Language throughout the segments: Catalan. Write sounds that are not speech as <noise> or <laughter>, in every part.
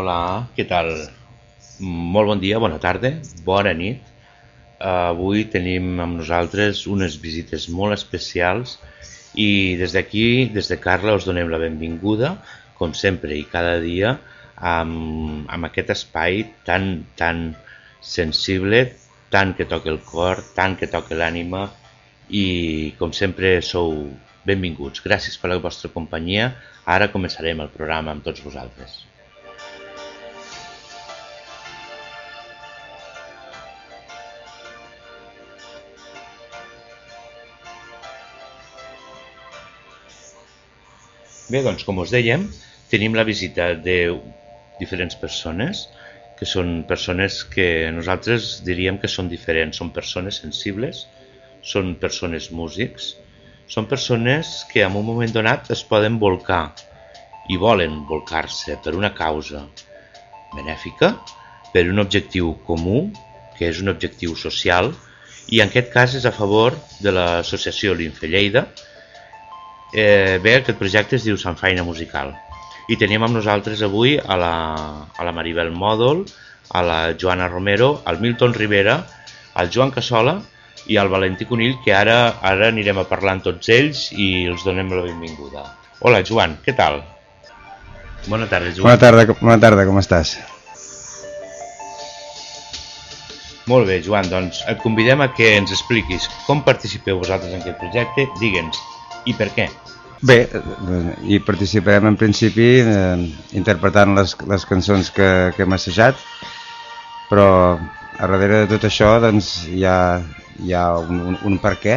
Hola, què tal? Molt bon dia, bona tarda, bona nit. Avui tenim amb nosaltres unes visites molt especials i des d'aquí, des de Carla, us donem la benvinguda, com sempre i cada dia, amb, amb aquest espai tan, tan sensible, tant que toca el cor, tant que toca l'ànima i com sempre sou benvinguts. Gràcies per la vostra companyia. Ara començarem el programa amb tots vosaltres. Bé, doncs com us dèiem, tenim la visita de diferents persones, que són persones que nosaltres diríem que són diferents, són persones sensibles, són persones músics, són persones que en un moment donat es poden volcar i volen volcar-se per una causa benèfica, per un objectiu comú, que és un objectiu social, i en aquest cas és a favor de l'associació Linfe Lleida, eh, bé, aquest projecte es diu Sant Feina Musical. I tenim amb nosaltres avui a la, a la Maribel Mòdol, a la Joana Romero, al Milton Rivera, al Joan Cassola i al Valentí Conill, que ara ara anirem a parlar amb tots ells i els donem la benvinguda. Hola, Joan, què tal? Bona tarda, Joan. Bona tarda, bona tarda com estàs? Molt bé, Joan, doncs et convidem a que ens expliquis com participeu vosaltres en aquest projecte, digue'ns i per què? Bé, hi participarem en principi eh, interpretant les, les cançons que, que hem assajat, però a darrere de tot això doncs, hi ha, hi ha un, un, un per què.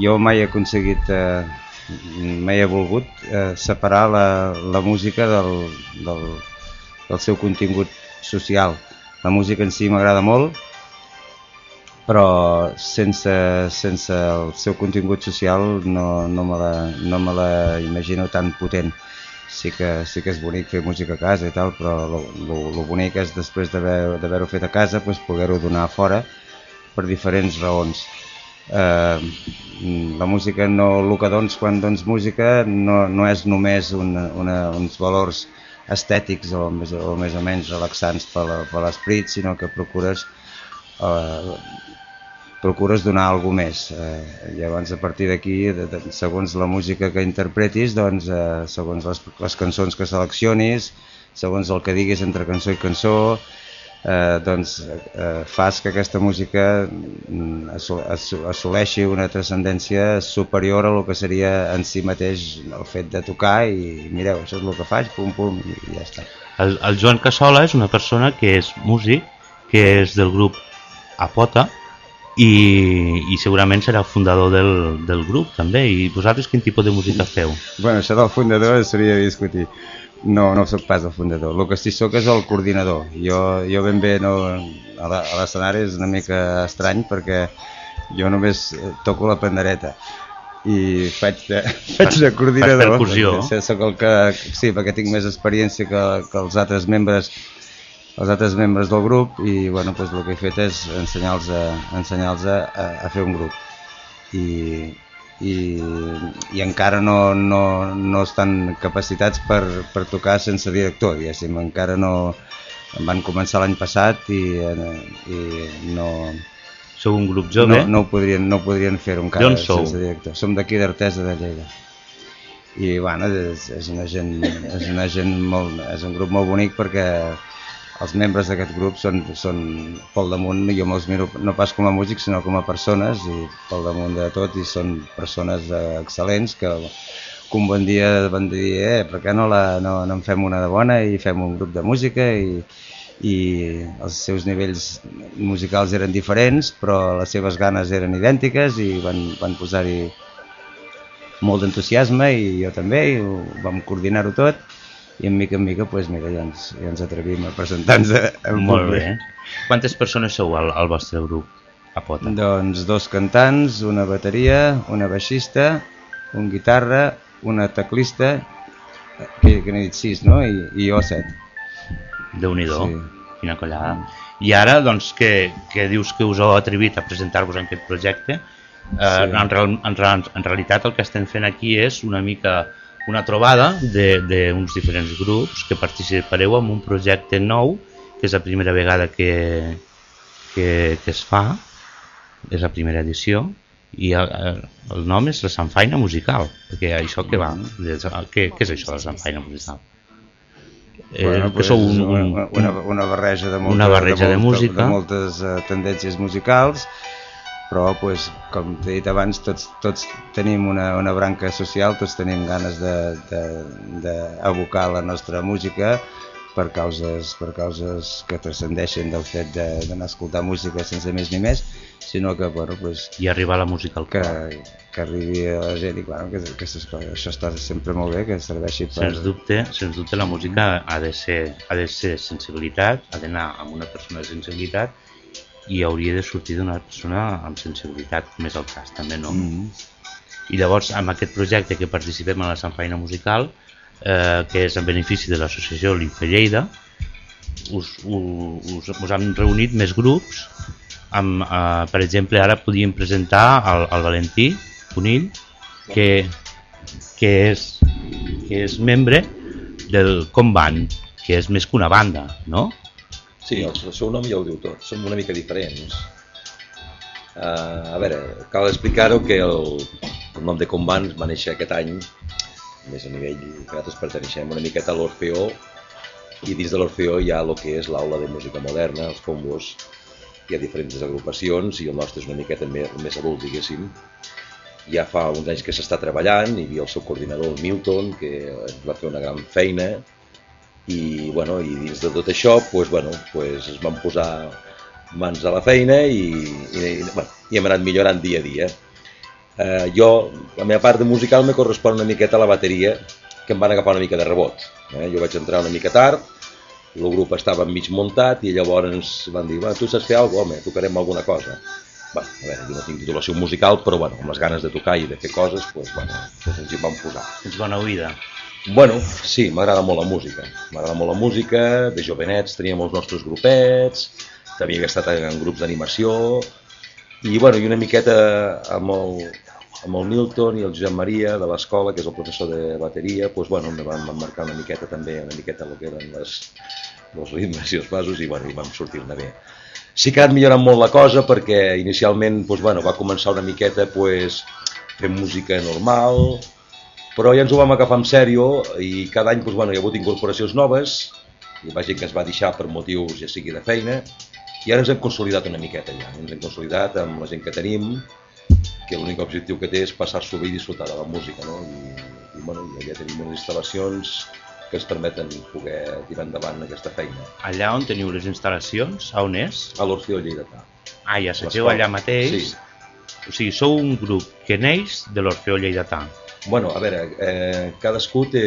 Jo mai he aconseguit, eh, mai he volgut eh, separar la, la música del, del, del seu contingut social. La música en si m'agrada molt, però sense, sense el seu contingut social no, no, me la, no me la imagino tan potent. Sí que, sí que és bonic fer música a casa i tal, però el bonic és després d'haver-ho fet a casa pues, poder-ho donar fora per diferents raons. Eh, la música, no, el que dons quan dons música no, no és només una, una, uns valors estètics o més, o més o menys relaxants per l'esperit, sinó que procures eh, procures donar alguna més. Eh, llavors, a partir d'aquí, segons la música que interpretis, doncs, eh, segons les, les cançons que seleccionis, segons el que diguis entre cançó i cançó, eh, doncs eh, fas que aquesta música mm, assoleixi una transcendència superior a lo que seria en si mateix el fet de tocar i mireu, això és el que faig, pum pum, i ja està. El, el Joan Cassola és una persona que és músic, que és del grup Apota, i, i segurament serà el fundador del, del grup també. I vosaltres quin tipus de música feu? Bueno, això del fundador seria discutir. No, no sóc pas el fundador. El que sí sóc és el coordinador. Jo, jo ben bé no, a l'escenari és una mica estrany perquè jo només toco la pandereta i faig de, <laughs> faig de coordinador. percussió. Soc el que, sí, perquè tinc més experiència que, que els altres membres els altres membres del grup i bueno, doncs el que he fet és ensenyar-los a, ensenyar a, a, a fer un grup i, i, i encara no, no, no estan capacitats per, per tocar sense director, diguéssim, encara no van començar l'any passat i, i no... Sou un grup jove? No, no ho podrien, no podrien fer-ho encara sense director. Som d'aquí d'Artesa de Lleida i bueno, és, és, una gent, és una gent molt, és un grup molt bonic perquè els membres d'aquest grup són, són pel damunt, jo me'ls miro no pas com a músics sinó com a persones i pel damunt de tot i són persones eh, excel·lents que, un bon dia van dir eh, per què no, la, no, no en fem una de bona i fem un grup de música? I, i els seus nivells musicals eren diferents però les seves ganes eren idèntiques i van, van posar-hi molt d'entusiasme i jo també i vam coordinar-ho tot i en mica en mica pues, mira, ja, ens, ja ens atrevim a presentar-nos Molt bé. Quantes persones sou al, al vostre grup a Pota? Doncs dos cantants, una bateria, una baixista, un guitarra, una teclista, que, que n'he dit sis, no? I, i jo set. Déu-n'hi-do, sí. quina collada. I ara, doncs, que, que dius que us heu atrevit a presentar-vos en aquest projecte, eh, sí. en, en, en, en realitat el que estem fent aquí és una mica una trobada d'uns diferents grups que participareu en un projecte nou, que és la primera vegada que, que, que es fa, és la primera edició, i el, el nom és la Sanfaina Musical, perquè això que va, què, què és això de la Sanfaina Musical? Eh, bueno, pues, que un, un, una, una barreja de, molta, una barreja de, molta, de música. de moltes uh, tendències musicals però pues, com t'he dit abans tots, tots tenim una, una branca social tots tenim ganes d'abocar la nostra música per causes, per causes que transcendeixen del fet d'anar a escoltar música sense més ni més, sinó que, bueno, pues, I arribar a la música al que, que arribi a la gent i, bueno, que, que això està sempre molt bé, que serveixi per... Sens dubte, sens dubte la música ha de ser, ha de ser sensibilitat, ha d'anar amb una persona de sensibilitat i hauria de sortir d'una persona amb sensibilitat, com és el cas, també, no? Mm -hmm. I llavors, amb aquest projecte que participem a la Sant Feina Musical, eh, que és en benefici de l'associació Linfe Lleida, us, us, us hem reunit més grups, amb, eh, per exemple, ara podíem presentar el, el Valentí Conill, que, que, és, que és membre del Comban, que és més que una banda, no? Sí, el, el seu nom ja ho diu tot, som una mica diferents. Uh, a veure, cal explicar-ho que el, el nom de Comban va néixer aquest any més a nivell que nosaltres perteneixem una miqueta a l'Orfeó i dins de l'Orfeó hi ha el que és l'aula de música moderna, els combos, hi ha diferents agrupacions i el nostre és una miqueta més, més adult, diguéssim. Ja fa uns anys que s'està treballant, hi havia el seu coordinador, el Milton, que va fer una gran feina i, bueno, i dins de tot això pues, bueno, pues es van posar mans a la feina i, i, bueno, i hem anat millorant dia a dia eh, jo, la meva part de musical me correspon una miqueta a la bateria, que em van agafar una mica de rebot. Eh? Jo vaig entrar una mica tard, el grup estava mig muntat i llavors van dir, tu saps fer alguna cosa, home, tocarem alguna cosa. Bueno, a veure, jo no tinc titulació musical, però bueno, amb les ganes de tocar i de fer coses, pues, bueno, pues ens hi vam posar. Tens bona oïda. Bueno, sí, m'agrada molt la música. M'agrada molt la música, de jovenets teníem els nostres grupets, també he estat en grups d'animació, i, bueno, i una miqueta amb el, amb el Milton i el Josep Maria de l'escola, que és el professor de bateria, doncs, bueno, em van marcar una miqueta també, una miqueta el que eren les, els ritmes i els passos i, bueno, i vam sortir-ne bé. Sí que ha anat millorant molt la cosa perquè inicialment doncs, bueno, va començar una miqueta doncs, fent música normal, però ja ens ho vam agafar en sèrio i cada any doncs, bueno, hi ha hagut incorporacions noves, hi va gent que es va deixar per motius ja sigui de feina, i ara ens hem consolidat una miqueta ja, ens hem consolidat amb la gent que tenim, que l'únic objectiu que té és passar-s'ho bé i disfrutar de la música, no? I, i bueno, ja tenim unes instal·lacions que ens permeten poder tirar endavant aquesta feina. Allà on teniu les instal·lacions, a on és? A l'Orfeó Lleidatà. Ah, ja sabeu allà mateix? Sí. O sigui, sou un grup que neix de l'Orfeó Lleidatà. Bueno, a veure, eh, cadascú té,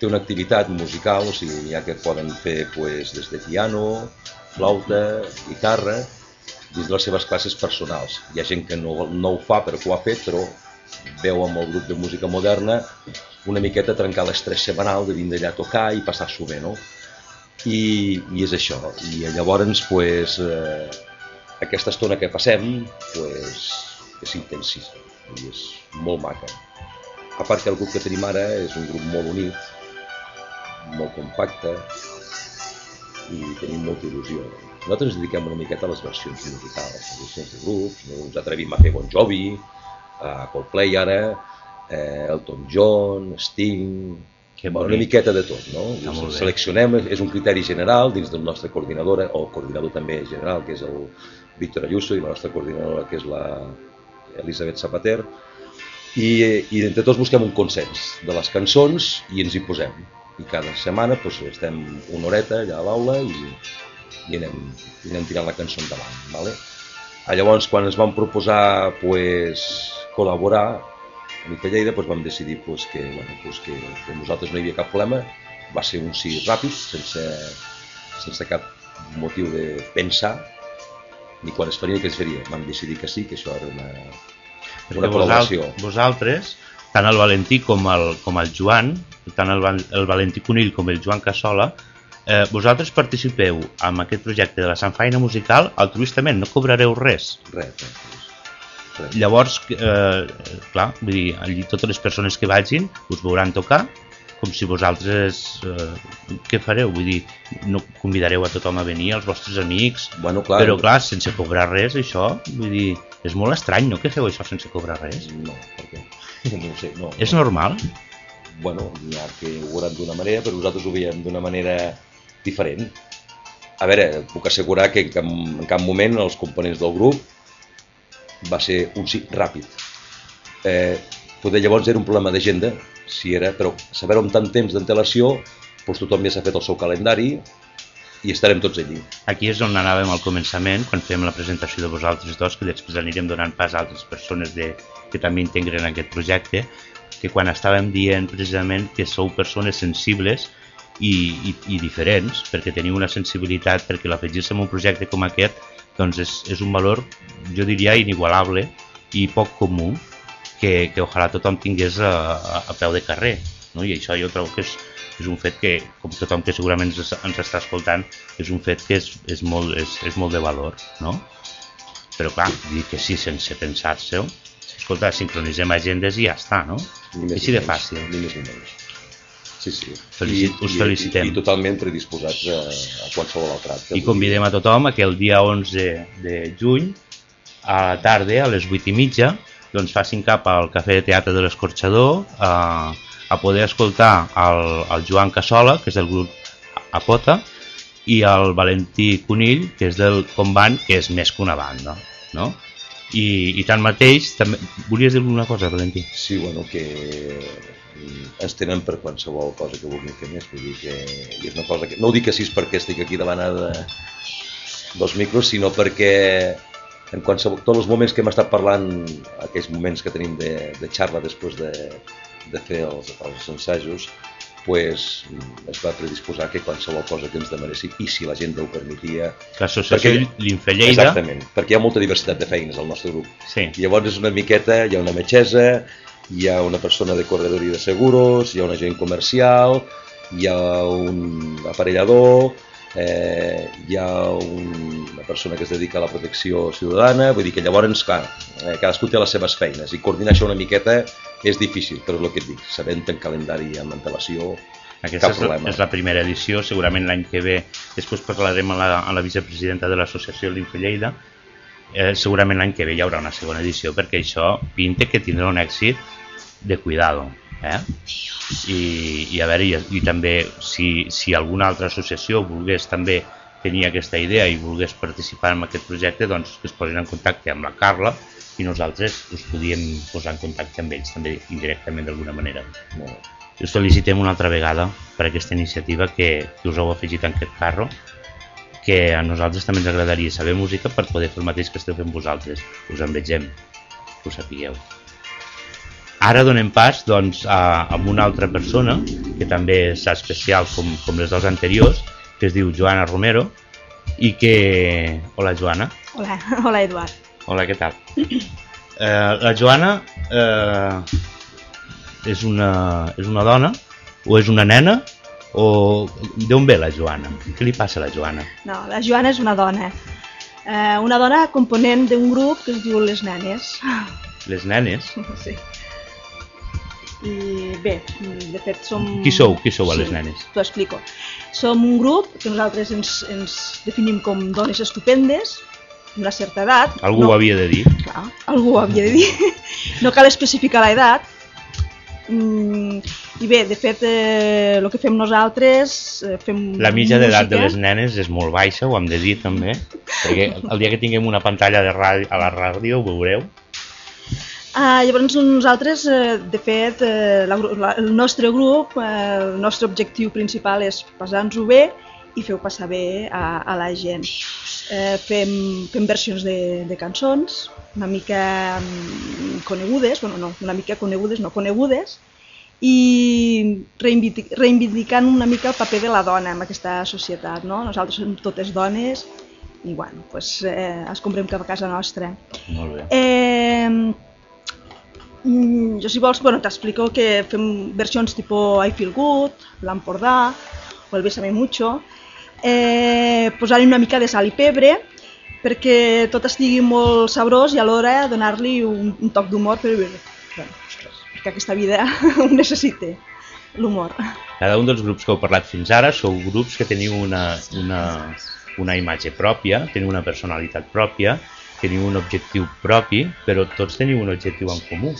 té una activitat musical, o sigui, n'hi ha que poden fer pues, des de piano, flauta, guitarra, dins de les seves classes personals. Hi ha gent que no, no ho fa que ho ha fet, però veu amb el grup de música moderna una miqueta trencar l'estrès setmanal de vindre allà a tocar i passar-s'ho bé, no? I, I és això. I llavors, pues, eh, aquesta estona que passem pues, és intensíssima i és molt maca. A part que el grup que tenim ara és un grup molt unit, molt compacte i tenim molta il·lusió. Nosaltres ens dediquem una miqueta a les versions musicals, les versions de grups, no ens atrevim a fer Bon Jovi, a Coldplay ara, eh, Elton John, Sting, que una miqueta de tot, no? Seleccionem, és un criteri general dins del nostre coordinador, o coordinador també general, que és el Víctor Ayuso, i la nostra coordinadora, que és la Elisabet Zapater, i, i entre tots busquem un consens de les cançons i ens hi posem. I cada setmana doncs, estem una horeta allà a l'aula i, i anem, i anem tirant la cançó endavant. Vale? Ah, llavors, quan ens vam proposar pues, col·laborar a Mica Lleida, pues, vam decidir pues, que, bueno, pues, que, que nosaltres no hi havia cap problema, va ser un sí ràpid, sense, sense cap motiu de pensar, ni quan es faria ni què es faria. Vam decidir que sí, que això era una, una col·laboració. Vosaltres, tant el Valentí com el, com el Joan, tant el, el Valentí Conill com el Joan Cassola, eh, vosaltres participeu en aquest projecte de la Sant Feina Musical altruistament, no cobrareu res. Res, res. Res. Llavors, eh, clar, vull dir, allí totes les persones que vagin us veuran tocar com si vosaltres... Eh, què fareu? Vull dir, no convidareu a tothom a venir, als vostres amics, Bueno, clar, però clar, sense cobrar res, això, vull dir, és molt estrany, no?, que feu això sense cobrar res. No, perquè... <laughs> No sé, no. És normal? bueno, n'hi ha que ho veuran d'una manera, però nosaltres ho veiem d'una manera diferent. A veure, puc assegurar que en cap, en cap moment els components del grup va ser un sí ràpid. Eh, poder llavors era un problema d'agenda, si era, però saber amb tant temps d'antelació, doncs tothom ja s'ha fet el seu calendari i estarem tots allí. Aquí és on anàvem al començament, quan fem la presentació de vosaltres dos, que després anirem donant pas a altres persones de, que també integren aquest projecte, que quan estàvem dient precisament que sou persones sensibles i, i, i diferents, perquè teniu una sensibilitat, perquè l'afegir-se en un projecte com aquest doncs és, és un valor, jo diria, inigualable i poc comú, que, que ojalà tothom tingués a, a, a peu de carrer. No? I això jo trobo que és, és un fet que, com tothom que segurament ens, ens està escoltant, és un fet que és, és, molt, és, és molt de valor, no? Però clar, dir que sí sense pensar-se-ho, escolta, sincronitzem agendes i ja està, no? Ni Així de fàcil. Ni més ni menys. Sí, sí. Felici- us felicitem. I, i, totalment predisposats a, a qualsevol altre acte. I convidem a tothom a que el dia 11 de juny, a la tarda, a les 8 i mitja, doncs facin cap al Cafè de Teatre de l'Escorxador a, a poder escoltar el, el Joan Cassola, que és del grup Apota, i el Valentí Conill, que és del Comban, que és més que una banda. No? I, i tanmateix, també... volies dir alguna cosa, Valentí? Sí, bueno, que mm, ens tenen per qualsevol cosa que vulguin fer més. Vull dir que és una cosa que... No ho dic així perquè estic aquí davant de, dels micros, sinó perquè en qualsevol, tots els moments que hem estat parlant, aquells moments que tenim de, de xarra després de, de fer els, els ensajos, pues, es va predisposar que qualsevol cosa que ens demanessin, i si la gent ho permetia... L'associació Perquè- Linfelleda... Exactament, perquè hi ha molta diversitat de feines al nostre grup. Sí, I llavors és una miqueta, hi ha una metgessa, hi ha una persona de corredoria de seguros, hi ha un agent comercial, hi ha un aparellador, eh, hi ha un, una persona que es dedica a la protecció ciutadana, vull dir que llavors, clar, eh, cadascú té les seves feines i coordinar això una miqueta és difícil, però és el que et dic, sabent en calendari i amb antelació, Aquesta és la, és la primera edició, segurament l'any que ve, després parlarem a la, a la vicepresidenta de l'associació Linfelleda, eh, segurament l'any que ve hi haurà una segona edició, perquè això pinta que tindrà un èxit de cuidado. Eh? I, i a veure, i, i també si, si alguna altra associació volgués també tenir aquesta idea i volgués participar en aquest projecte, doncs que es posin en contacte amb la Carla i nosaltres us podíem posar en contacte amb ells també indirectament d'alguna manera. Us felicitem una altra vegada per aquesta iniciativa que, que us heu afegit en aquest carro que a nosaltres també ens agradaria saber música per poder fer el mateix que esteu fent vosaltres. Us envegem, que ho sapigueu. Ara donem pas doncs, a, a una altra persona que també és especial com, com les dues anteriors, que es diu Joana Romero i que... Hola Joana. Hola, <laughs> hola Eduard. Hola, què tal? Eh, la Joana eh, és, una, és una dona o és una nena o d'on ve la Joana? Què li passa a la Joana? No, la Joana és una dona. Eh, una dona component d'un grup que es diu Les Nenes. Les nenes? <laughs> Sí. I bé, de fet som... Qui sou? Qui sou a Les Nenes? T'ho explico. Som un grup que nosaltres ens, ens definim com dones estupendes, d'una certa edat. Algú ho havia de dir. Clar, algú ho havia de dir. <laughs> No cal especificar l'edat. Mm, I bé, de fet, eh, el que fem nosaltres... Eh, fem La mitja d'edat de les nenes és molt baixa, ho hem de dir també, perquè el dia que tinguem una pantalla de ràdio, a la ràdio ho veureu. Ah, llavors nosaltres, eh, de fet, eh, la, la, el nostre grup, eh, el nostre objectiu principal és passar-nos-ho bé i fer-ho passar bé a, a la gent. Eh, fem, fem versions de, de cançons, una mica mm, conegudes, bueno, no, una mica conegudes, no conegudes, i reivindic, reivindicant una mica el paper de la dona en aquesta societat. No? Nosaltres som totes dones i bueno, pues, eh, escombrem cap a casa nostra. Molt bé. Eh, mm, jo si vols, bueno, t'explico que fem versions tipo I Feel Good, l'Empordà o el Bésame Mucho, eh, posant una mica de sal i pebre perquè tot estigui molt sabrós i alhora donar-li un, un toc d'humor per, bueno, perquè aquesta vida <laughs> ho necessita, l'humor. Cada un dels grups que heu parlat fins ara sou grups que teniu una, una, una imatge pròpia, teniu una personalitat pròpia, teniu un objectiu propi, però tots teniu un objectiu en comú.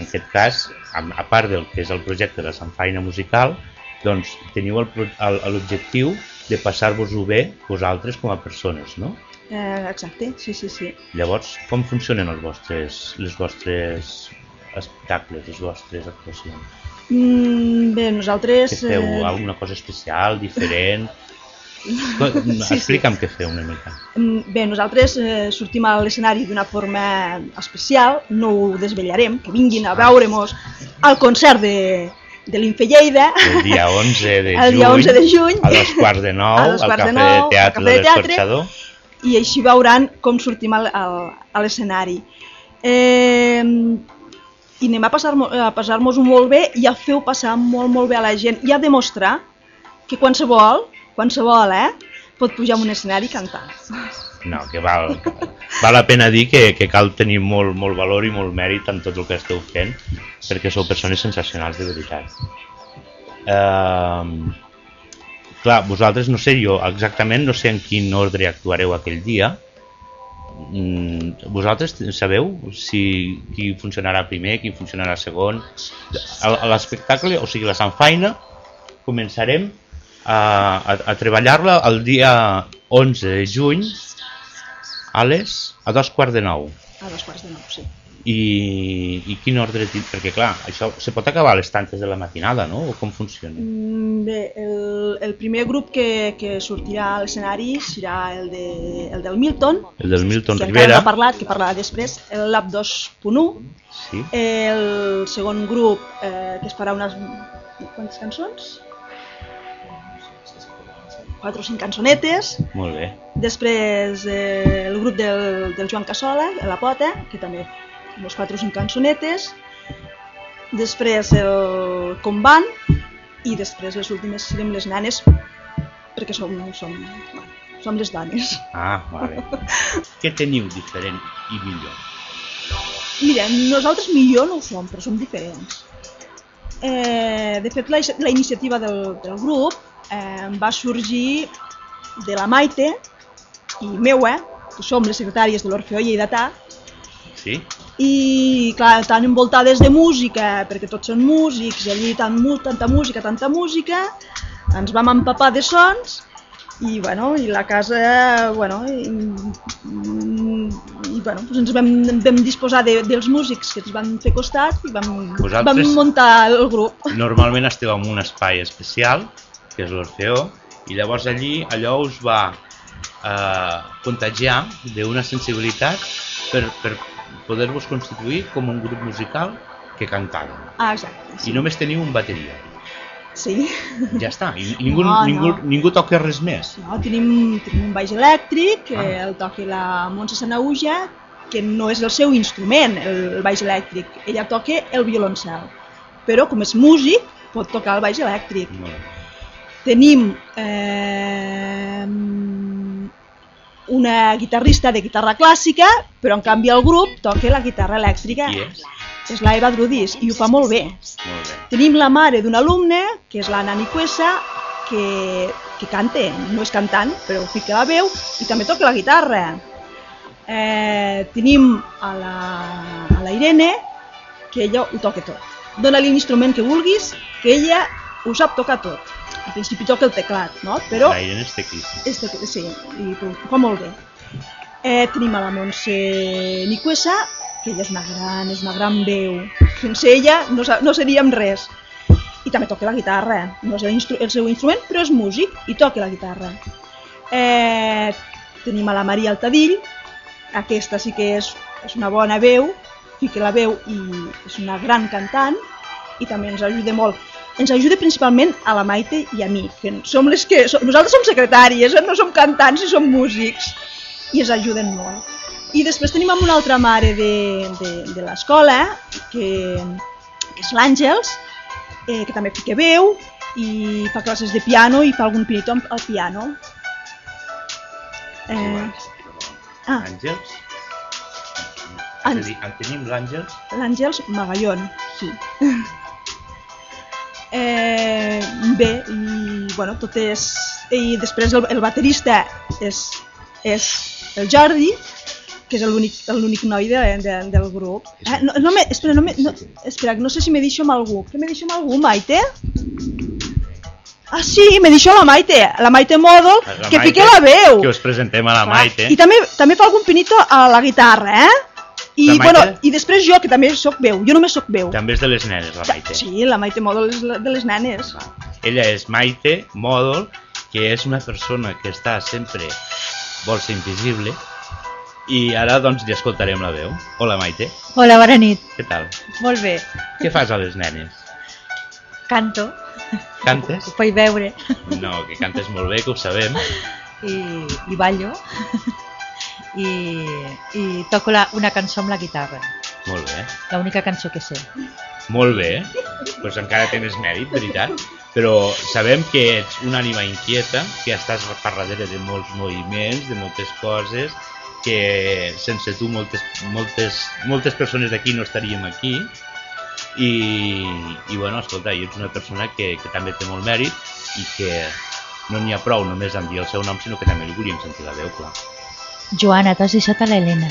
En aquest cas, a, part del que és el projecte de Sant Faina Musical, doncs teniu l'objectiu de passar-vos-ho bé vosaltres com a persones, no? Eh, exacte, sí, sí, sí. Llavors, com funcionen els vostres, les vostres espectacles, les vostres actuacions? Mm, bé, nosaltres... Que feu eh, alguna cosa especial, diferent? <laughs> sí. Explica'm què feu una mica. Mm, Bé, nosaltres eh, sortim a l'escenari d'una forma especial, no ho desvetllarem, que vinguin a veure-nos al concert de, de l'Infe Lleida, El dia 11 de <laughs> El dia juny, 11 de juny. a dos quarts de nou, <laughs> al quarts de Cafè nou, de al Teatre Cafè de l'Escorxador. i així veuran com sortim al, al, a l'escenari. Eh, I anem a passar-nos a passar ho molt bé i a fer-ho passar molt, molt bé a la gent i a demostrar que qualsevol, qualsevol, eh, pot pujar en un escenari i cantar. No, que val, val la pena dir que, que cal tenir molt, molt valor i molt mèrit en tot el que esteu fent, perquè sou persones sensacionals de veritat. Uh, clar, vosaltres no sé jo exactament, no sé en quin ordre actuareu aquell dia. Mm, vosaltres sabeu si qui funcionarà primer, qui funcionarà segon? L'espectacle, o sigui, la Sant Faina, començarem a, a, a treballar-la el dia 11 de juny a les a dos quarts de nou. A dos quarts de nou, sí. I, i quin ordre tinc? Perquè clar, això se pot acabar a les tantes de la matinada, no? O com funciona? Mm, Bé, el, el primer grup que, que sortirà a l'escenari serà el, de, el del Milton, El del Milton que encara Rivera. no ha parlat, que parlarà després, el Lab 2.1, Sí. el segon grup eh, que es farà unes... quantes cançons? Quatre o cinc cançonetes. Molt bé. Després eh, el grup del, del Joan Cassola, La Pota, que també unes quatre o cinc cançonetes. Després el Comban i després les últimes serem les nanes perquè som, som, bueno, som les dones. Ah, vale. <laughs> Què teniu diferent i millor? Mira, nosaltres millor no ho som, però som diferents. Eh, de fet, la, la iniciativa del, del grup eh, va sorgir de la Maite i meua, que som les secretàries de l'Orfeó Lleidatà, Sí? i clar, tan envoltades de música, perquè tots són músics, i allí tan, mu- tanta música, tanta música, ens vam empapar de sons, i, bueno, i la casa, bueno, i, i bueno, doncs ens vam, vam disposar de, dels músics que ens van fer costat i vam, Vosaltres- vam muntar el grup. Normalment esteu en un espai especial, que és l'Orfeó, i llavors allí allò us va eh, contagiar d'una sensibilitat per, per poder-vos constituir com un grup musical que cantava. Ah, exacte. I només teniu un bateria. Sí. Ja està. I ningú, No, no. ningú, ningú toca res més. No, tenim, tenim un baix elèctric, que Ah. el toca la Montse Sanauja, que no és el seu instrument, el baix elèctric. Ella toca el violoncel. Però com és músic, pot tocar el baix elèctric. Molt bé. Tenim eh, una guitarrista de guitarra clàssica, però en canvi el grup toca la guitarra elèctrica. Qui és? La Eva Drudis i ho fa molt bé. Molt bé. Tenim la mare d'un alumne, que és la Nani Cuesa, que, que canta, no és cantant, però fica la veu i també toca la guitarra. Eh, tenim a la, a la Irene, que ella ho toca tot. Dóna-li l'instrument que vulguis, que ella ho sap tocar tot. Al principi toca el teclat, no? però La Irene és teclista. este, sí, i fa molt bé. Eh, tenim a la Montse Nicuesa, que ella és una gran, és una gran veu. Sense ella no, no seríem res. I també toca la guitarra. No és el, el seu instrument, però és músic i toca la guitarra. Eh, tenim a la Maria Altadill, aquesta sí que és, és una bona veu, fica la veu i és una gran cantant i també ens ajuda molt. Ens ajuda principalment a la Maite i a mi, que som les que... Som, nosaltres som secretàries, eh? no som cantants i som músics, i ens ajuden molt. I després tenim amb una altra mare de, de, de l'escola, que, que és l'Àngels, eh, que també fica veu i fa classes de piano i fa algun pinito amb- al piano. Eh, Ah. Àngels. Àngels. És a dir, en tenim l'Àngels, L'Àngels Magallón, sí. Eh, bé, i bueno, tot és... I després el, el baterista és, és el Jordi, que és l'únic noi de, de, del grup. Eh, no, no me, espera, no me, no, espera, no sé si me deixo amb algú. Que me deixo amb algú, Maite? Ah, sí, me deixo la Maite, la Maite Model, la que Maite, fique la veu. que us presentem a la Clar. Maite. I també, també fa algun pinito a la guitarra, eh? I, bueno, I després jo, que també sóc veu, jo només sóc veu. També és de les nenes, la Maite. Sí, la Maite Model és de les nenes. Ella és Maite Model, que és una persona que està sempre vol ser invisible i ara doncs li escoltarem la veu. Hola Maite, Hola, bona nit. què tal? Molt bé. Què fas a les nenes? Canto, Cantes? ho puc veure, No, que cantes molt bé, que ho sabem. i, i ballo, i, i toco la, una cançó amb la guitarra, Molt bé. l'única cançó que sé. Molt bé, doncs encara tens mèrit, veritat. Però sabem que ets una ànima inquieta, que estàs per darrere de molts moviments, de moltes coses, que sense tu moltes, moltes, moltes persones d'aquí no estaríem aquí. I, i bueno, escolta, ets una persona que, que també té molt mèrit i que no n'hi ha prou només en dir el seu nom, sinó que també li volíem sentir la veu, clar. Joana, t'has deixat a l'Helena.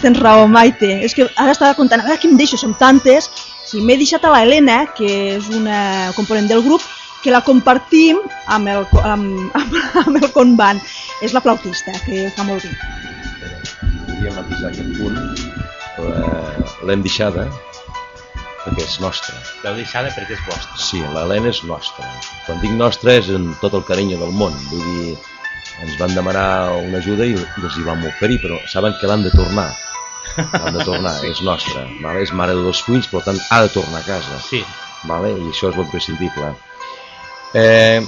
Tens raó, Maite. És que ara estava comptant, a veure qui em deixo, som tantes. Sí, m'he deixat a la Helena, que és una component del grup, que la compartim amb el, amb, <laughs> amb, amb el convent. És la flautista, que fa molt bé. Podríem matisar aquest punt. La- L'hem deixada perquè és nostra. L'heu deixada perquè és vostra. Sí, l'Helena és nostra. Quan dic nostra és en tot el carinyo del món. Vull dir, ens van demanar una ajuda i els hi vam oferir, però saben que l'han de tornar. L'han de tornar, <laughs> és nostra. Vale? És mare de dos fills, per tant ha de tornar a casa. Sí, Vale? I això és molt prescindible. Eh,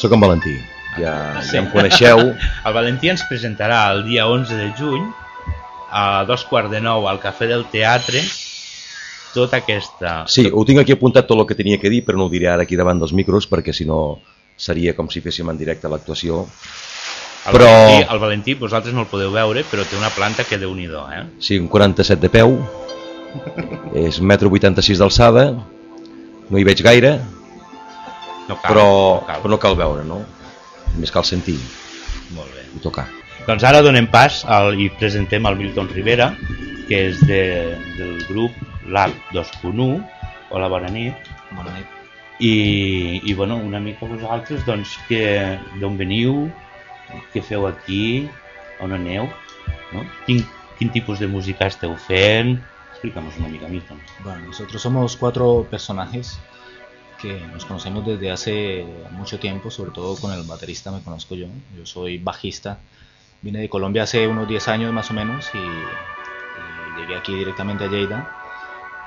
soc en Valentí, ja, ja em coneixeu. <laughs> El Valentí ens presentarà el dia 11 de juny a dos quarts de nou al Cafè del Teatre tota aquesta... Sí, ho tinc aquí apuntat tot el que tenia que dir, però no ho diré ara aquí davant dels micros, perquè si no seria com si féssim en directe l'actuació. El, però- Valentí, el Valentí, vosaltres no el podeu veure, però té una planta que déu nhi eh? Sí, un 47 de peu, és 1,86 m d'alçada, no hi veig gaire, No cal, però, no cal. però no cal veure, no? Només cal sentir Molt bé. i tocar. Doncs ara donem pas al, i presentem el Milton Rivera, que és de, del grup LAB 2.1. Hola, bona nit. Bona nit. I, i bueno, una mica vosaltres, doncs, que d'on veniu, què feu aquí, on aneu, no? Quin, quin tipus de música esteu fent? Explica'm una mica, Milton. Bueno, nosotros somos cuatro personajes que nos conocemos desde hace mucho tiempo, sobre todo con el baterista me conozco yo. Yo soy bajista. Vine de Colombia hace unos 10 años más o menos y, y llegué aquí directamente a Lleida.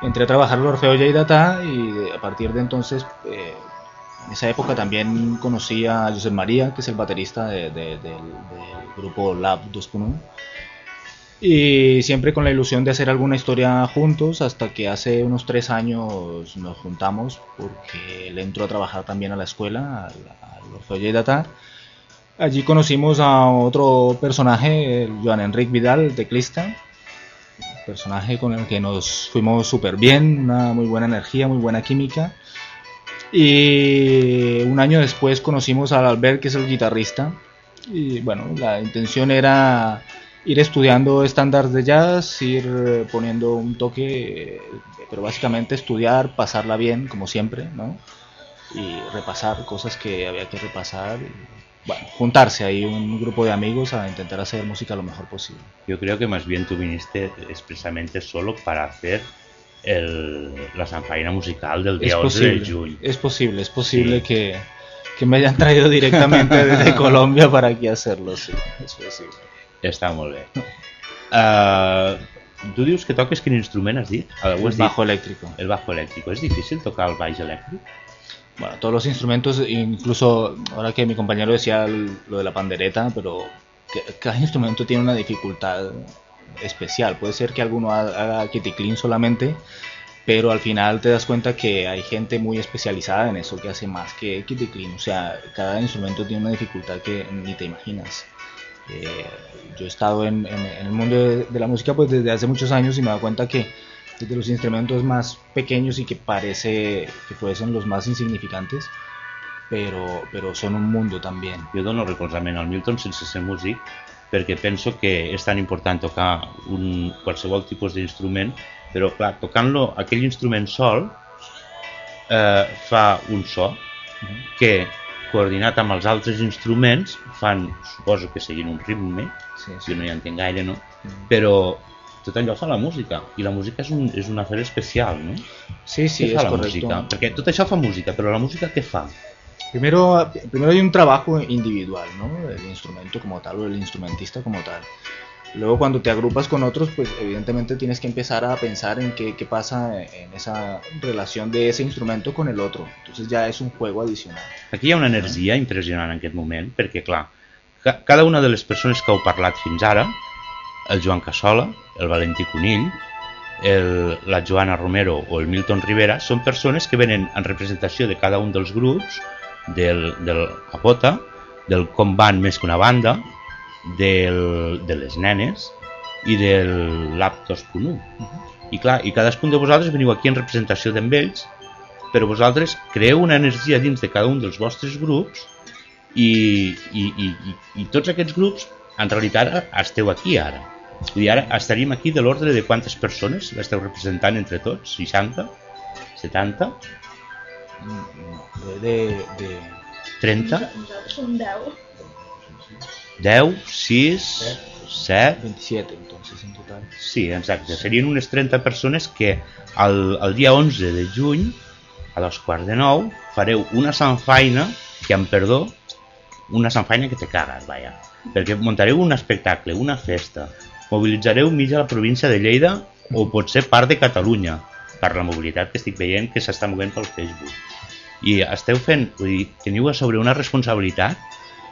Entré a trabajar en Orfeo Lleida Ta y a partir de entonces, eh, en esa época también conocí a José María, que es el baterista de- de- del, del grupo Lab 2.1. Y siempre con la ilusión de hacer alguna historia juntos, hasta que hace unos tres años nos juntamos, porque él entró a trabajar también a la escuela, al, Orfeo Ta. Allí conocimos a otro personaje, el Joan Enric Vidal, teclista, personaje con el que nos fuimos súper bien, una muy buena energía, muy buena química. Y un año después conocimos al Albert, que es el guitarrista. Y bueno, la intención era ir estudiando estándares de jazz, ir eh, poniendo un toque, eh, pero básicamente estudiar, pasarla bien, como siempre, ¿no? Y repasar cosas que había que repasar. bueno, juntarse ahí un grupo de amigos a intentar hacer música lo mejor posible. Yo creo que más bien tú viniste expresamente solo para hacer el, la sanfaina musical del día Es 11 de junio. es posible, es posible Sí. que, que me hayan traído directamente desde <laughs> Colombia para aquí hacerlo, sí, es posible. Està molt bé. Uh, tu dius que toques quin instrument has dit? El has bajo dit? eléctrico. El bajo elèctric. És difícil tocar el baix elèctric? Bueno, todos los instrumentos, incluso ahora que mi compañero decía lo de la pandereta, pero cada instrumento tiene una dificultad especial. Puede ser que alguno ha- haga kiticlin solamente, pero al final te das cuenta que hay gente muy especializada en eso que hace más que kiticlin. O sea, cada instrumento tiene una dificultad que ni te imaginas. Eh, yo he estado en, el mundo de, la música pues desde hace muchos años y me da cuenta que desde los instrumentos más pequeños y que parece que fuesen los más insignificantes, pero, pero son un mundo también. Jo dono recolzament al Milton sense ser músic perquè penso que és tan important tocar un, qualsevol tipus d'instrument, però clar, tocant-lo aquell instrument sol eh, fa un so que coordinat amb els altres instruments fan, suposo que seguint un ritme, Sí, jo no hi entenc gaire, no? Però tot allò fa la música, i la música és un, és un afer especial, no? sí, sí, què fa la correcto. música? Perquè tot això fa música, però la música què fa? Primero, primero hay un trabajo individual, ¿no? El instrumento como tal o el instrumentista como tal. Luego cuando te agrupas con otros, pues evidentemente tienes que empezar a pensar en qué, qué pasa en esa relación de ese instrumento con el otro. Entonces ya es un juego adicional. Aquí hi ha una energia impressionant en aquest moment, perquè, clar, ca cada una de les persones que heu parlat fins ara, el Joan Cassola, el Valentí Conill, el, la Joana Romero o el Milton Rivera, són persones que venen en representació de cada un dels grups, del, del Capota, del Com Van més que una banda, del, de les nenes i del Lab 2.1. I clar, i cadascun de vosaltres veniu aquí en representació d'en ells, però vosaltres creeu una energia dins de cada un dels vostres grups i, i, i, i, i tots aquests grups en realitat esteu aquí ara. Vull dir, ara estaríem aquí de l'ordre de quantes persones l'esteu representant entre tots? 60? 70? De, de, de- 30? Nosaltres som 10. 10? 6? 7? 27 entonces en total. Sí, exacte. Serien unes 30 persones que el, el dia 11 de juny, a dos quarts de nou, fareu una sanfaina, que amb perdó, una sanfaina que te cagues, vaja. Perquè muntareu un espectacle, una festa, mobilitzareu mitja la província de Lleida o potser part de Catalunya per la mobilitat que estic veient que s'està movent pel Facebook. I esteu fent, vull dir, teniu a sobre una responsabilitat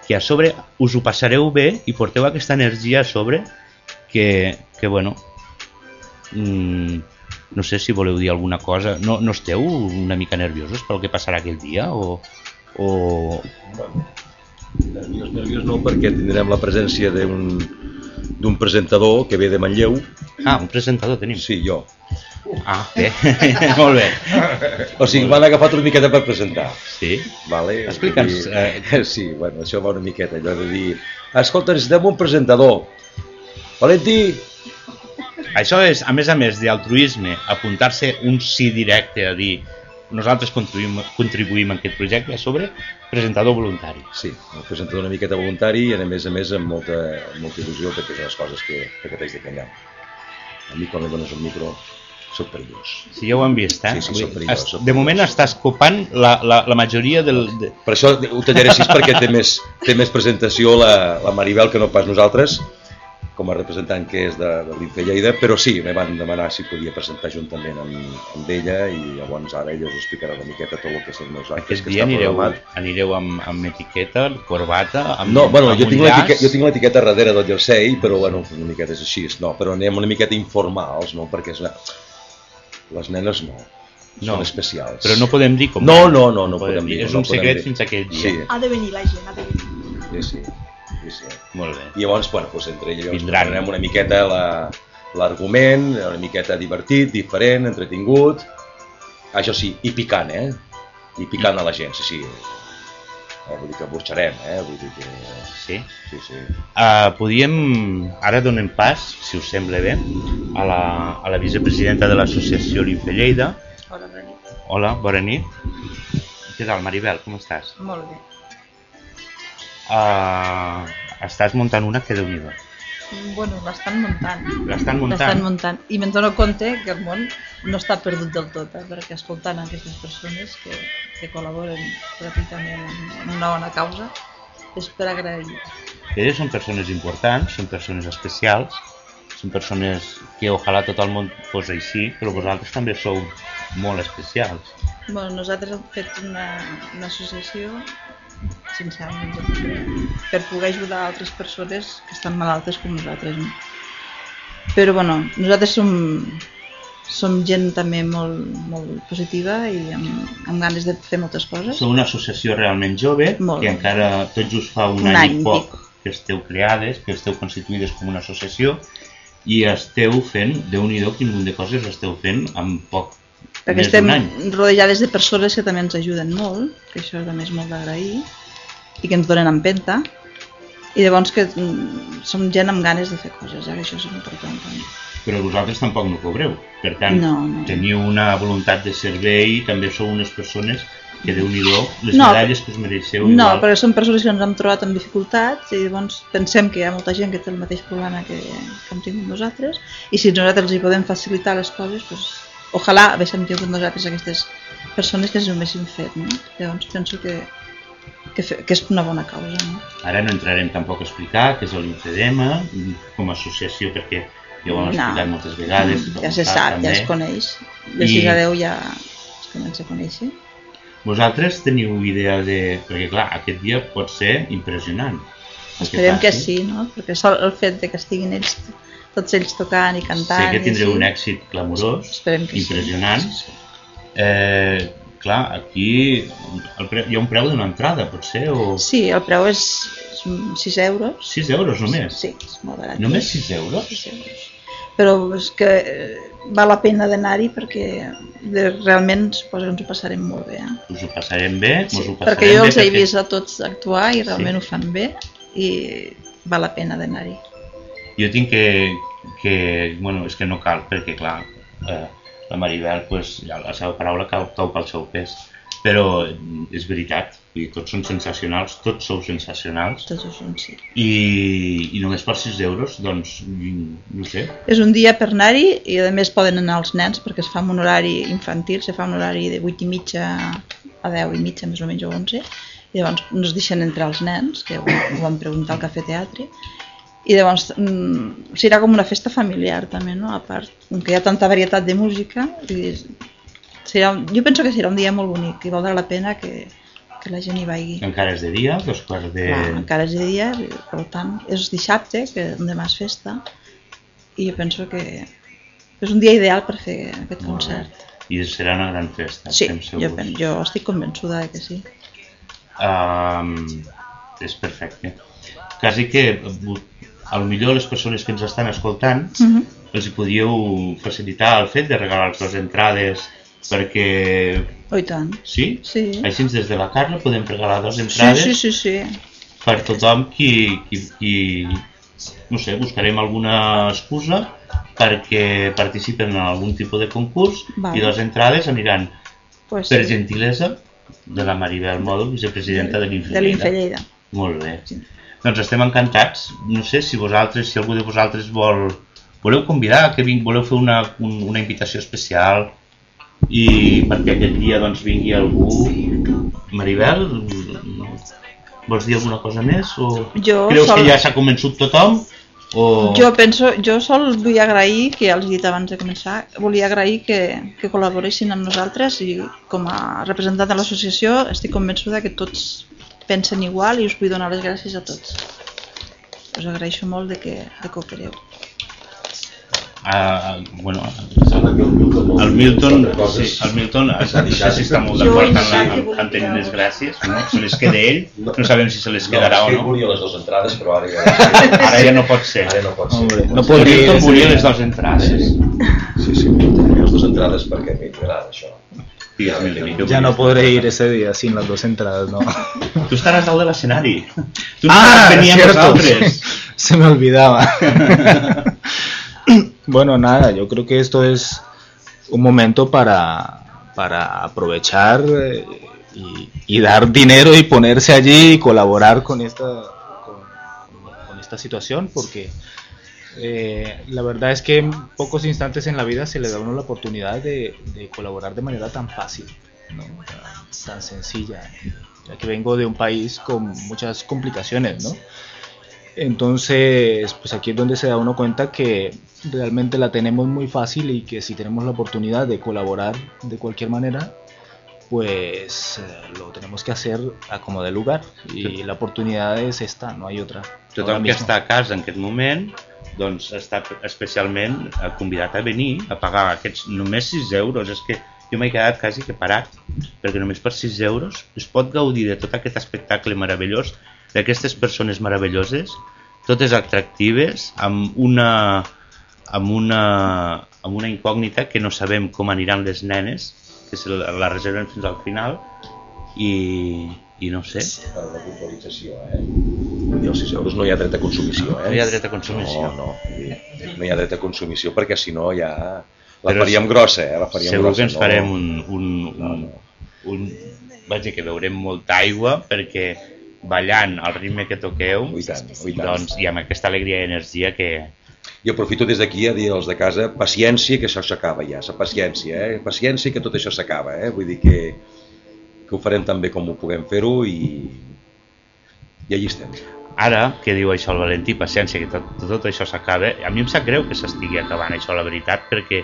que a sobre us ho passareu bé i porteu aquesta energia a sobre que, que bueno, mm, no sé si voleu dir alguna cosa. No, no esteu una mica nerviosos pel que passarà aquell dia? O, o... Nerviós, nerviós no, perquè tindrem la presència d'un d'un presentador que ve de Manlleu. Ah, un presentador tenim. Sí, jo. Ah, bé, <laughs> molt bé. O sigui, m'han agafat una miqueta per presentar. Sí? Vale? Explica'ns, Vull dir, Sí, bueno, això va una miqueta, allò de dir... Escolta, necessitem un presentador. Valentí, Això és, a més a més d'altruisme, apuntar-se un sí directe a dir nosaltres contribuïm, contribuïm en aquest projecte, a sobre, presentador voluntari. Sí, el presentador una miqueta voluntari i a més a més amb molta, molta il·lusió perquè són les coses que, que t'haig de callar. A mi quan em dones un micro soc perillós. Si ja ho han vist, eh? Sí, sí, són perillós, són de moment perillós. estàs copant la, la, la majoria del... De... Per això ho tallaré així perquè té més, té més presentació la, la Maribel que no pas nosaltres, com a representant que és de, de l'INFE Lleida, però sí, me van demanar si podia presentar juntament amb, amb ella i llavors ara ella us explicarà una miqueta tot el que són els actes Aquest que dia està anireu, programat. anireu amb, amb etiqueta, corbata, amb, No, bueno, amb jo tinc, llaç. jo tinc l'etiqueta darrere del jersei, però bueno, una miqueta és així, no, però anem una miqueta informals, no, perquè és una... les nenes no, No, són especials. Però no podem dir com... No, no, no, no podem dir, És no un podem secret dir. fins aquell dia. Sí, Ha de venir la gent, ha de venir. sí, sí, sí, sí. Molt bé. I llavors, bueno, doncs entre ella Vindran. Una miqueta la- l'argument, una miqueta divertit, diferent, entretingut, això sí, i picant, eh? I picant a la gent, sí, sí. Eh, vull dir que burxarem, eh? Vull dir que... Sí? Sí, sí. Uh, podíem, ara donem pas, si us sembla bé, a la, a la vicepresidenta de l'associació Linfe Lleida. Hola, bona nit. Hola, bona nit. Què tal, Maribel, com estàs? Molt bé. Uh, estàs muntant una que déu nhi Bueno, l'estan muntant. L'estan muntant? L'estan muntant. I me'n dono compte que el món no està perdut del tot, eh? perquè escoltant aquestes persones que, que col·laboren gratuïtament en una bona causa, és per agrair. Elles són persones importants, són persones especials, són persones que ojalà tot el món fos així, però vosaltres també sou molt especials. Bueno, nosaltres hem fet una, una associació de lucre per poder ajudar altres persones que estan malaltes com nosaltres. No? Però bueno, nosaltres som, som gent també molt, molt positiva i amb, amb ganes de fer moltes coses. Sou una associació realment jove, Molt que encara tot just fa un, Un any, any i poc pico. que esteu creades, que esteu constituïdes com una associació i esteu fent, déu nhi quin munt de coses esteu fent en poc Perquè més estem rodejades de persones que també ens ajuden molt, que això també és molt d'agrair, i que ens donen empenta, i llavors que mm, som gent amb ganes de fer coses, eh? això és important també. Però vosaltres tampoc no cobreu. Per tant, No, no. teniu una voluntat de servei i també sou unes persones que, déu nhi les No. medalles que us mereixeu No, igual. perquè són persones que ens hem trobat amb dificultats i llavors pensem que hi ha molta gent que té el mateix problema que, que hem tingut nosaltres i si nosaltres els hi podem facilitar les coses, doncs, ojalà haguéssim tingut nosaltres aquestes persones que ens ho haguessin fet. No? Llavors penso que, que, fe, que és una bona causa. No? Ara no entrarem tampoc a explicar què és l'infedema com a associació perquè ja ho hem No. explicat moltes vegades. ja se sap, sap, ja també. es coneix. De I- 6 a 10 ja es comença a conèixer. Vosaltres teniu idea de... Perquè clar, aquest dia pot ser impressionant. Esperem que passi. sí, no? perquè sol el fet de que estiguin ells, tots ells tocant i cantant... Sé que tindreu un èxit clamorós, que impressionant. Sí. Eh, clar, aquí el pre... hi ha un preu d'una entrada, potser, o Sí, el preu és 6 euros. 6 euros només. Sí, és molt barat. Només 6 euros? 6 euros. Però és que eh, val la pena d'anar-hi perquè de, realment suposo que ens ho passarem molt bé. Eh? Us ho passarem bé, Sí, us ho passarem perquè jo bé. els he vist a tots actuar i realment Sí. ho fan bé i val la pena d'anar-hi. Jo tinc que, que... Bueno, és que no cal, perquè clar, eh, la Maribel, pues, ja la seva paraula cau, cau pel seu pes. Però mm, és veritat, vull dir, tots són sensacionals, tots sou sensacionals. Tots ho són, sí. I, i només per 6 euros, doncs, mm, no sé, És un dia per anar-hi i a més poden anar els nens perquè es fa un horari infantil, se fa un horari de 8 i mitja a 10 i mitja, més o menys, o 11, i llavors no es deixen entrar els nens, que ho, ho vam preguntar al Cafè Teatre, i llavors mm, serà com una festa familiar també, no? A part, com que hi ha tanta varietat de música, dir, serà, un- jo penso que serà un dia molt bonic i valdrà la pena que, que la gent hi vagi. encara és de dia, dos quarts de... Clar, encara és de dia, per tant, és dissabte, que demà és festa, i jo penso que és un dia ideal per fer aquest concert. I serà una gran festa, Sí, estem jo, segurs. pen- jo estic convençuda de que sí. Um, és perfecte. Quasi que a lo millor les persones que ens estan escoltant Uh -huh. els podíeu facilitar el fet de regalar les entrades perquè... Oh, i tant. Sí? Sí. Així des de la Carla podem regalar dues Sí, entrades sí, sí, sí. per tothom qui, qui, qui... No sé, buscarem alguna excusa perquè participen en algun tipus de concurs Vale. i les entrades aniran Pues, per sí. gentilesa de la Maribel Mòdul, vicepresidenta de de l'Infellida. l'Infellida. Molt bé. Sí. Doncs estem encantats. No sé si vosaltres, si algú de vosaltres vol, voleu convidar, que ving, voleu fer una, un, una invitació especial i perquè aquest dia doncs vingui algú. Maribel, vols dir alguna cosa més? O Jo creus sol- que ja s'ha convençut tothom? O... Jo penso, jo sol vull agrair, que ja els he dit abans de començar, volia agrair que, que col·laboressin amb nosaltres i com a representant de l'associació estic convençuda que tots pensen igual i us vull donar les gràcies a tots. Us agraeixo molt de que, de que opereu. Ah, bueno, Sembla que el Milton no- el Milton, no coses. sí, el Milton no S'ha sé si està molt d'acord en, la- que en, en tenir les gràcies, no? Se les queda ell, no sabem si se les quedarà no, o és que no. volia les dues entrades, però ara ja, <laughs> Ara ja no pot ser. ara no pot ser. No El podria Milton ir volia les dues entrades. Sí, sí, les dues entrades perquè a mi m'agrada això. Què Ya no podré ir ese día sin las dos entradas, ¿no? <laughs> Tu estaràs dalt de l'escenari. Tu ah, venint amb cierto, <laughs> se me olvidaba. <laughs> bueno, nada, yo creo que esto es un momento para, para aprovechar eh, y, y dar dinero y ponerse allí y colaborar con esta, con, con esta situación, porque eh, la verdad es que en pocos instantes en la vida se le da a uno la oportunidad de, de colaborar de manera tan fácil, ¿no? tan sencilla, ya que vengo de un país con muchas complicaciones, ¿no? Entonces, pues aquí es donde se da uno cuenta que realmente la tenemos muy fácil y que si tenemos la oportunidad de colaborar de cualquier manera, pues eh, lo tenemos que hacer a como de lugar y la oportunidad es esta, no hay otra. ahora Tothom que està a casa en aquest moment doncs està especialment eh, convidat a venir a pagar aquests només 6 euros. És que jo m'he quedat quasi que parat, perquè només per 6 euros es pot gaudir de tot aquest espectacle meravellós d'aquestes persones meravelloses, totes atractives, amb una, amb una, amb una incògnita que no sabem com aniran les nenes, que se la, reserven fins al final, i, i no sé. Per la puntualització, eh? Vull dir, els 6 euros no hi ha dret a consumició, eh? No hi ha dret a consumició. No, no, no hi ha dret a consumició perquè si no ja la Però faríem grossa, eh? La faríem Segur grossa, que ens no? farem un, un, No, un, no. un, vaja, que beurem molta aigua perquè ballant al ritme que toqueu i tant, i tant. doncs, i amb aquesta alegria i energia que, Jo aprofito des d'aquí a dir als de casa, paciència, que això s'acaba ja, sa paciència, eh? Paciència que tot això s'acaba, eh? Vull dir que, que ho farem tan bé com ho puguem fer-ho i, i allí estem. ara que diu això el Valentí, paciència, que tot, tot això s'acaba, a mi em sap greu que s'estigui acabant això, la veritat, perquè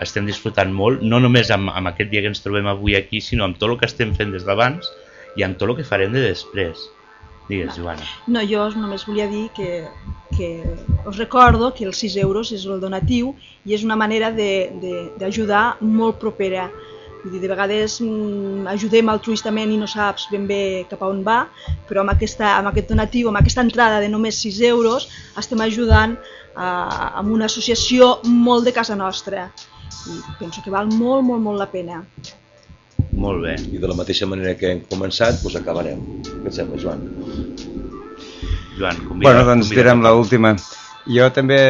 estem disfrutant molt, no només amb, amb aquest dia que ens trobem avui aquí, sinó amb tot el que estem fent des d'abans i amb tot el que farem de després. Digues, Joana. No, jo només volia dir que, que us recordo que els 6 euros és el donatiu i és una manera de- de- d'ajudar molt propera. Vull dir, de vegades mm, ajudem altruistament i no saps ben bé cap a on va, però amb, aquesta, amb aquest donatiu, amb aquesta entrada de només 6 euros, estem ajudant a, amb una associació molt de casa nostra. I penso que val molt, molt, molt la pena. Molt bé. I de la mateixa manera que hem començat, doncs acabarem. Què et sembla, Joan? Joan, convida, Bueno, doncs convida direm l'última. Jo també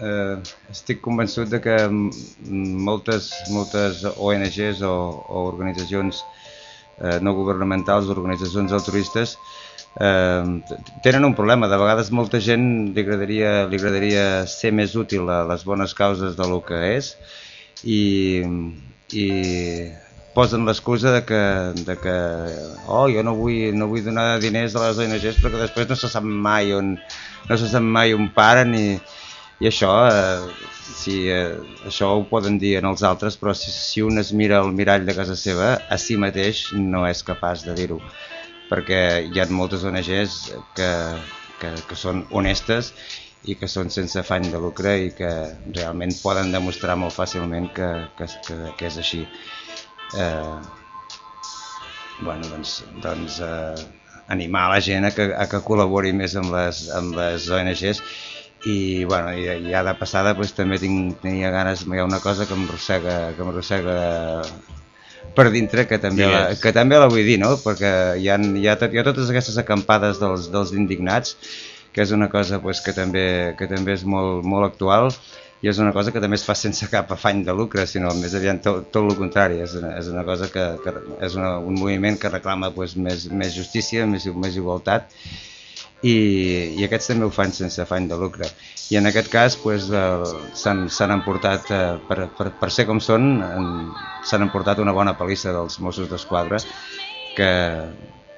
eh, estic convençut de que moltes, moltes ONGs o, o organitzacions eh, no governamentals, organitzacions altruistes, eh, tenen un problema. De vegades molta gent li agradaria, li agradaria ser més útil a les bones causes de lo que és i, i posen l'excusa de que, de que oh, jo no vull, no vull donar diners a les ONGs perquè després no se sap mai on, no se sap mai on paren i, i això, eh, si, eh, això ho poden dir en els altres, però si, si un es mira al mirall de casa seva, a si mateix no és capaç de dir-ho, perquè hi ha moltes ONGs que, que, que són honestes i que són sense afany de lucre i que realment poden demostrar molt fàcilment que, que, que, que és així. Eh, bueno, doncs, doncs eh, animar la gent a que, a que col·labori més amb les, amb les ONGs i, bueno, i, ja de passada doncs, també tinc, tenia ganes, hi ha una cosa que m'arrossega que m'arrossega per dintre que també, la, Digues. que també la vull dir, no? perquè hi ha, hi ha, tot, hi ha totes aquestes acampades dels, dels indignats que és una cosa pues, que, també, que també és molt, molt actual i és una cosa que també es fa sense cap afany de lucre, sinó més aviat tot, tot el contrari, és una, és una cosa que, que és una, un moviment que reclama pues, més, més justícia, més, més igualtat i, i aquests també ho fan sense afany de lucre. I en aquest cas pues, eh, s'han emportat, eh, per, per, per ser com són, s'han emportat una bona palissa dels Mossos d'Esquadra que,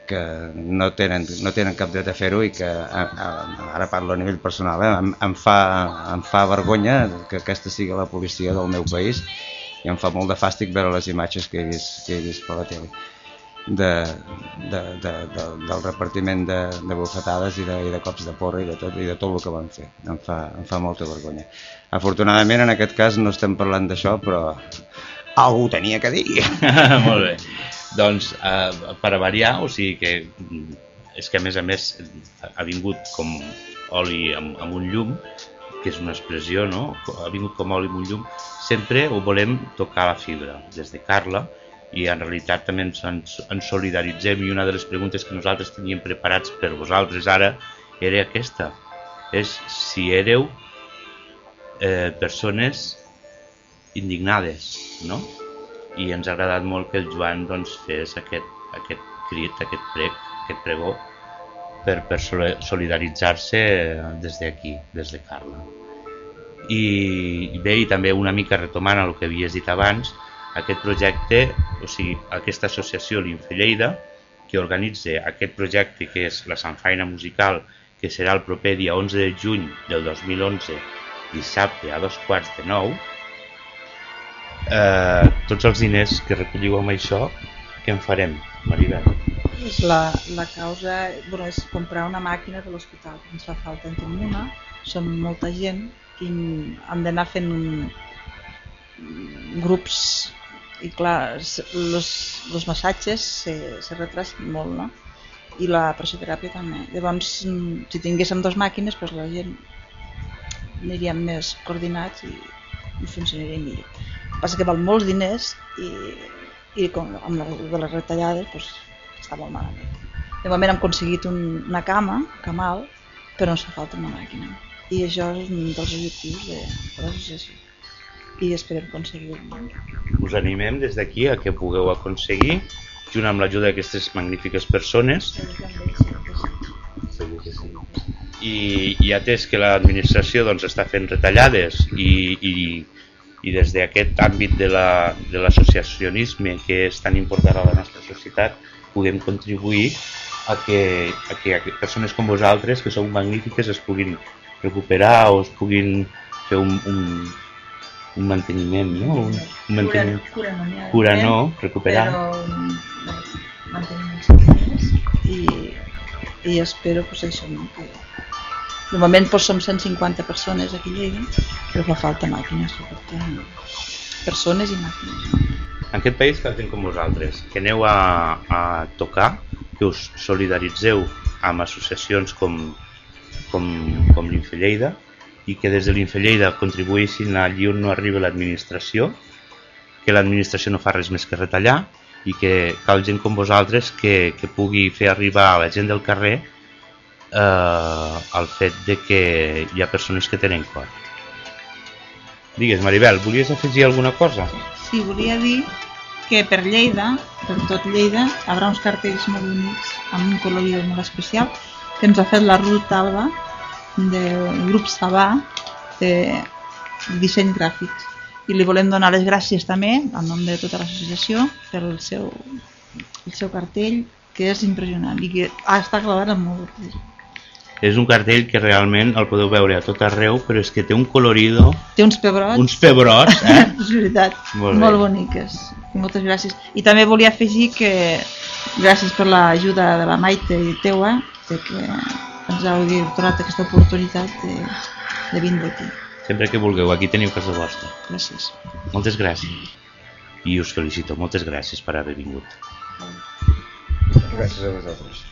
que no, tenen, no tenen cap dret a fer-ho i que, a, a, ara parlo a nivell personal, eh, em, em, fa, em fa vergonya que aquesta sigui la policia del meu país i em fa molt de fàstic veure les imatges que he vist, que he vist per la tele de, de, de, de, del repartiment de, de bufetades i de, i de cops de porra i de tot, i de tot el que van fer. Em fa, em fa molta vergonya. Afortunadament en aquest cas no estem parlant d'això, però algú tenia que dir. <laughs> Molt bé. Doncs eh, per a variar, o sigui que és que a més a més ha vingut com oli amb, amb un llum, que és una expressió, no? Ha vingut com oli amb un llum. Sempre ho volem tocar la fibra, des de Carla, i en realitat també ens, ens, ens solidaritzem i una de les preguntes que nosaltres teníem preparats per vosaltres ara era aquesta. És si éreu eh, persones indignades, no? i ens ha agradat molt que el Joan doncs, fes aquest, aquest crit, aquest prec, aquest pregó per, per soli- solidaritzar-se des d'aquí, des de Carla. I bé, i també una mica retomant el que havies dit abans, aquest projecte, o sigui, aquesta associació l'Infelleida, que organitza aquest projecte que és la Sanfaina Musical, que serà el proper dia 11 de juny del 2011, dissabte a dos quarts de nou, eh, tots els diners que recolliu amb això, què en farem, Maribel? La, la causa bueno, és comprar una màquina de l'hospital, ens fa falta, en una, som molta gent i hem d'anar fent un, grups i clar, els, massatges se, se retrasen molt, no? i la pressioteràpia també. Llavors, mm, si tinguéssim dues màquines, doncs la gent aniríem més coordinats i, i funcionaria millor. El que passa que val molts diners i, i com, amb la, de les retallades doncs, està molt malament. De moment hem aconseguit un, una cama, camal, però ens fa falta una màquina. I això és un dels objectius de, de l'associació. I esperem aconseguir-ho. Us animem des d'aquí a que pugueu aconseguir, junt amb l'ajuda d'aquestes magnífiques persones. I, i atès que l'administració doncs, està fent retallades i, i, i des d'aquest àmbit de la- de l'associacionisme que és tan important a la nostra societat podem contribuir a que, a que persones com vosaltres, que sou magnífiques, es puguin recuperar o es puguin fer un, un, un manteniment, no? Un, un manteniment. Cura, no n'hi ha. Cura no, recuperar. Però mm, i, i espero pues, això, no? que de moment pues, som 150 persones aquí a Lleida, però fa falta màquines, sobretot, persones i màquines. En aquest país cal gent com vosaltres, que aneu a, a tocar, que us solidaritzeu amb associacions com, com, com l'Infelleida i que des de l'Infelleida contribueixin allí on no arriba l'administració, que l'administració no fa res més que retallar i que cal gent com vosaltres que, que pugui fer arribar a la gent del carrer eh, el fet de que hi ha persones que tenen cor. Digues, Maribel, volies afegir alguna cosa? Sí, volia dir que per Lleida, per tot Lleida, hi haurà uns cartells molt bonics amb un colorit molt especial que ens ha fet la Ruth Alba del grup Sabà de disseny gràfic i li volem donar les gràcies també en nom de tota l'associació pel seu, el seu cartell que és impressionant i que ha estat gravat amb molt És un cartell que realment el podeu veure a tot arreu, però és que té un colorido, té uns pebrots uns pebrots, eh? <laughs> és veritat, Molt molt, boniques. Moltes gràcies. I també volia afegir que gràcies per l'ajuda de la Maite i teua, de que ens heu donat aquesta oportunitat de, de vindre aquí. Sempre que vulgueu, aquí teniu casa vostra. Gràcies. Moltes gràcies. I us felicito, moltes gràcies per haver vingut. Gràcies a vosaltres.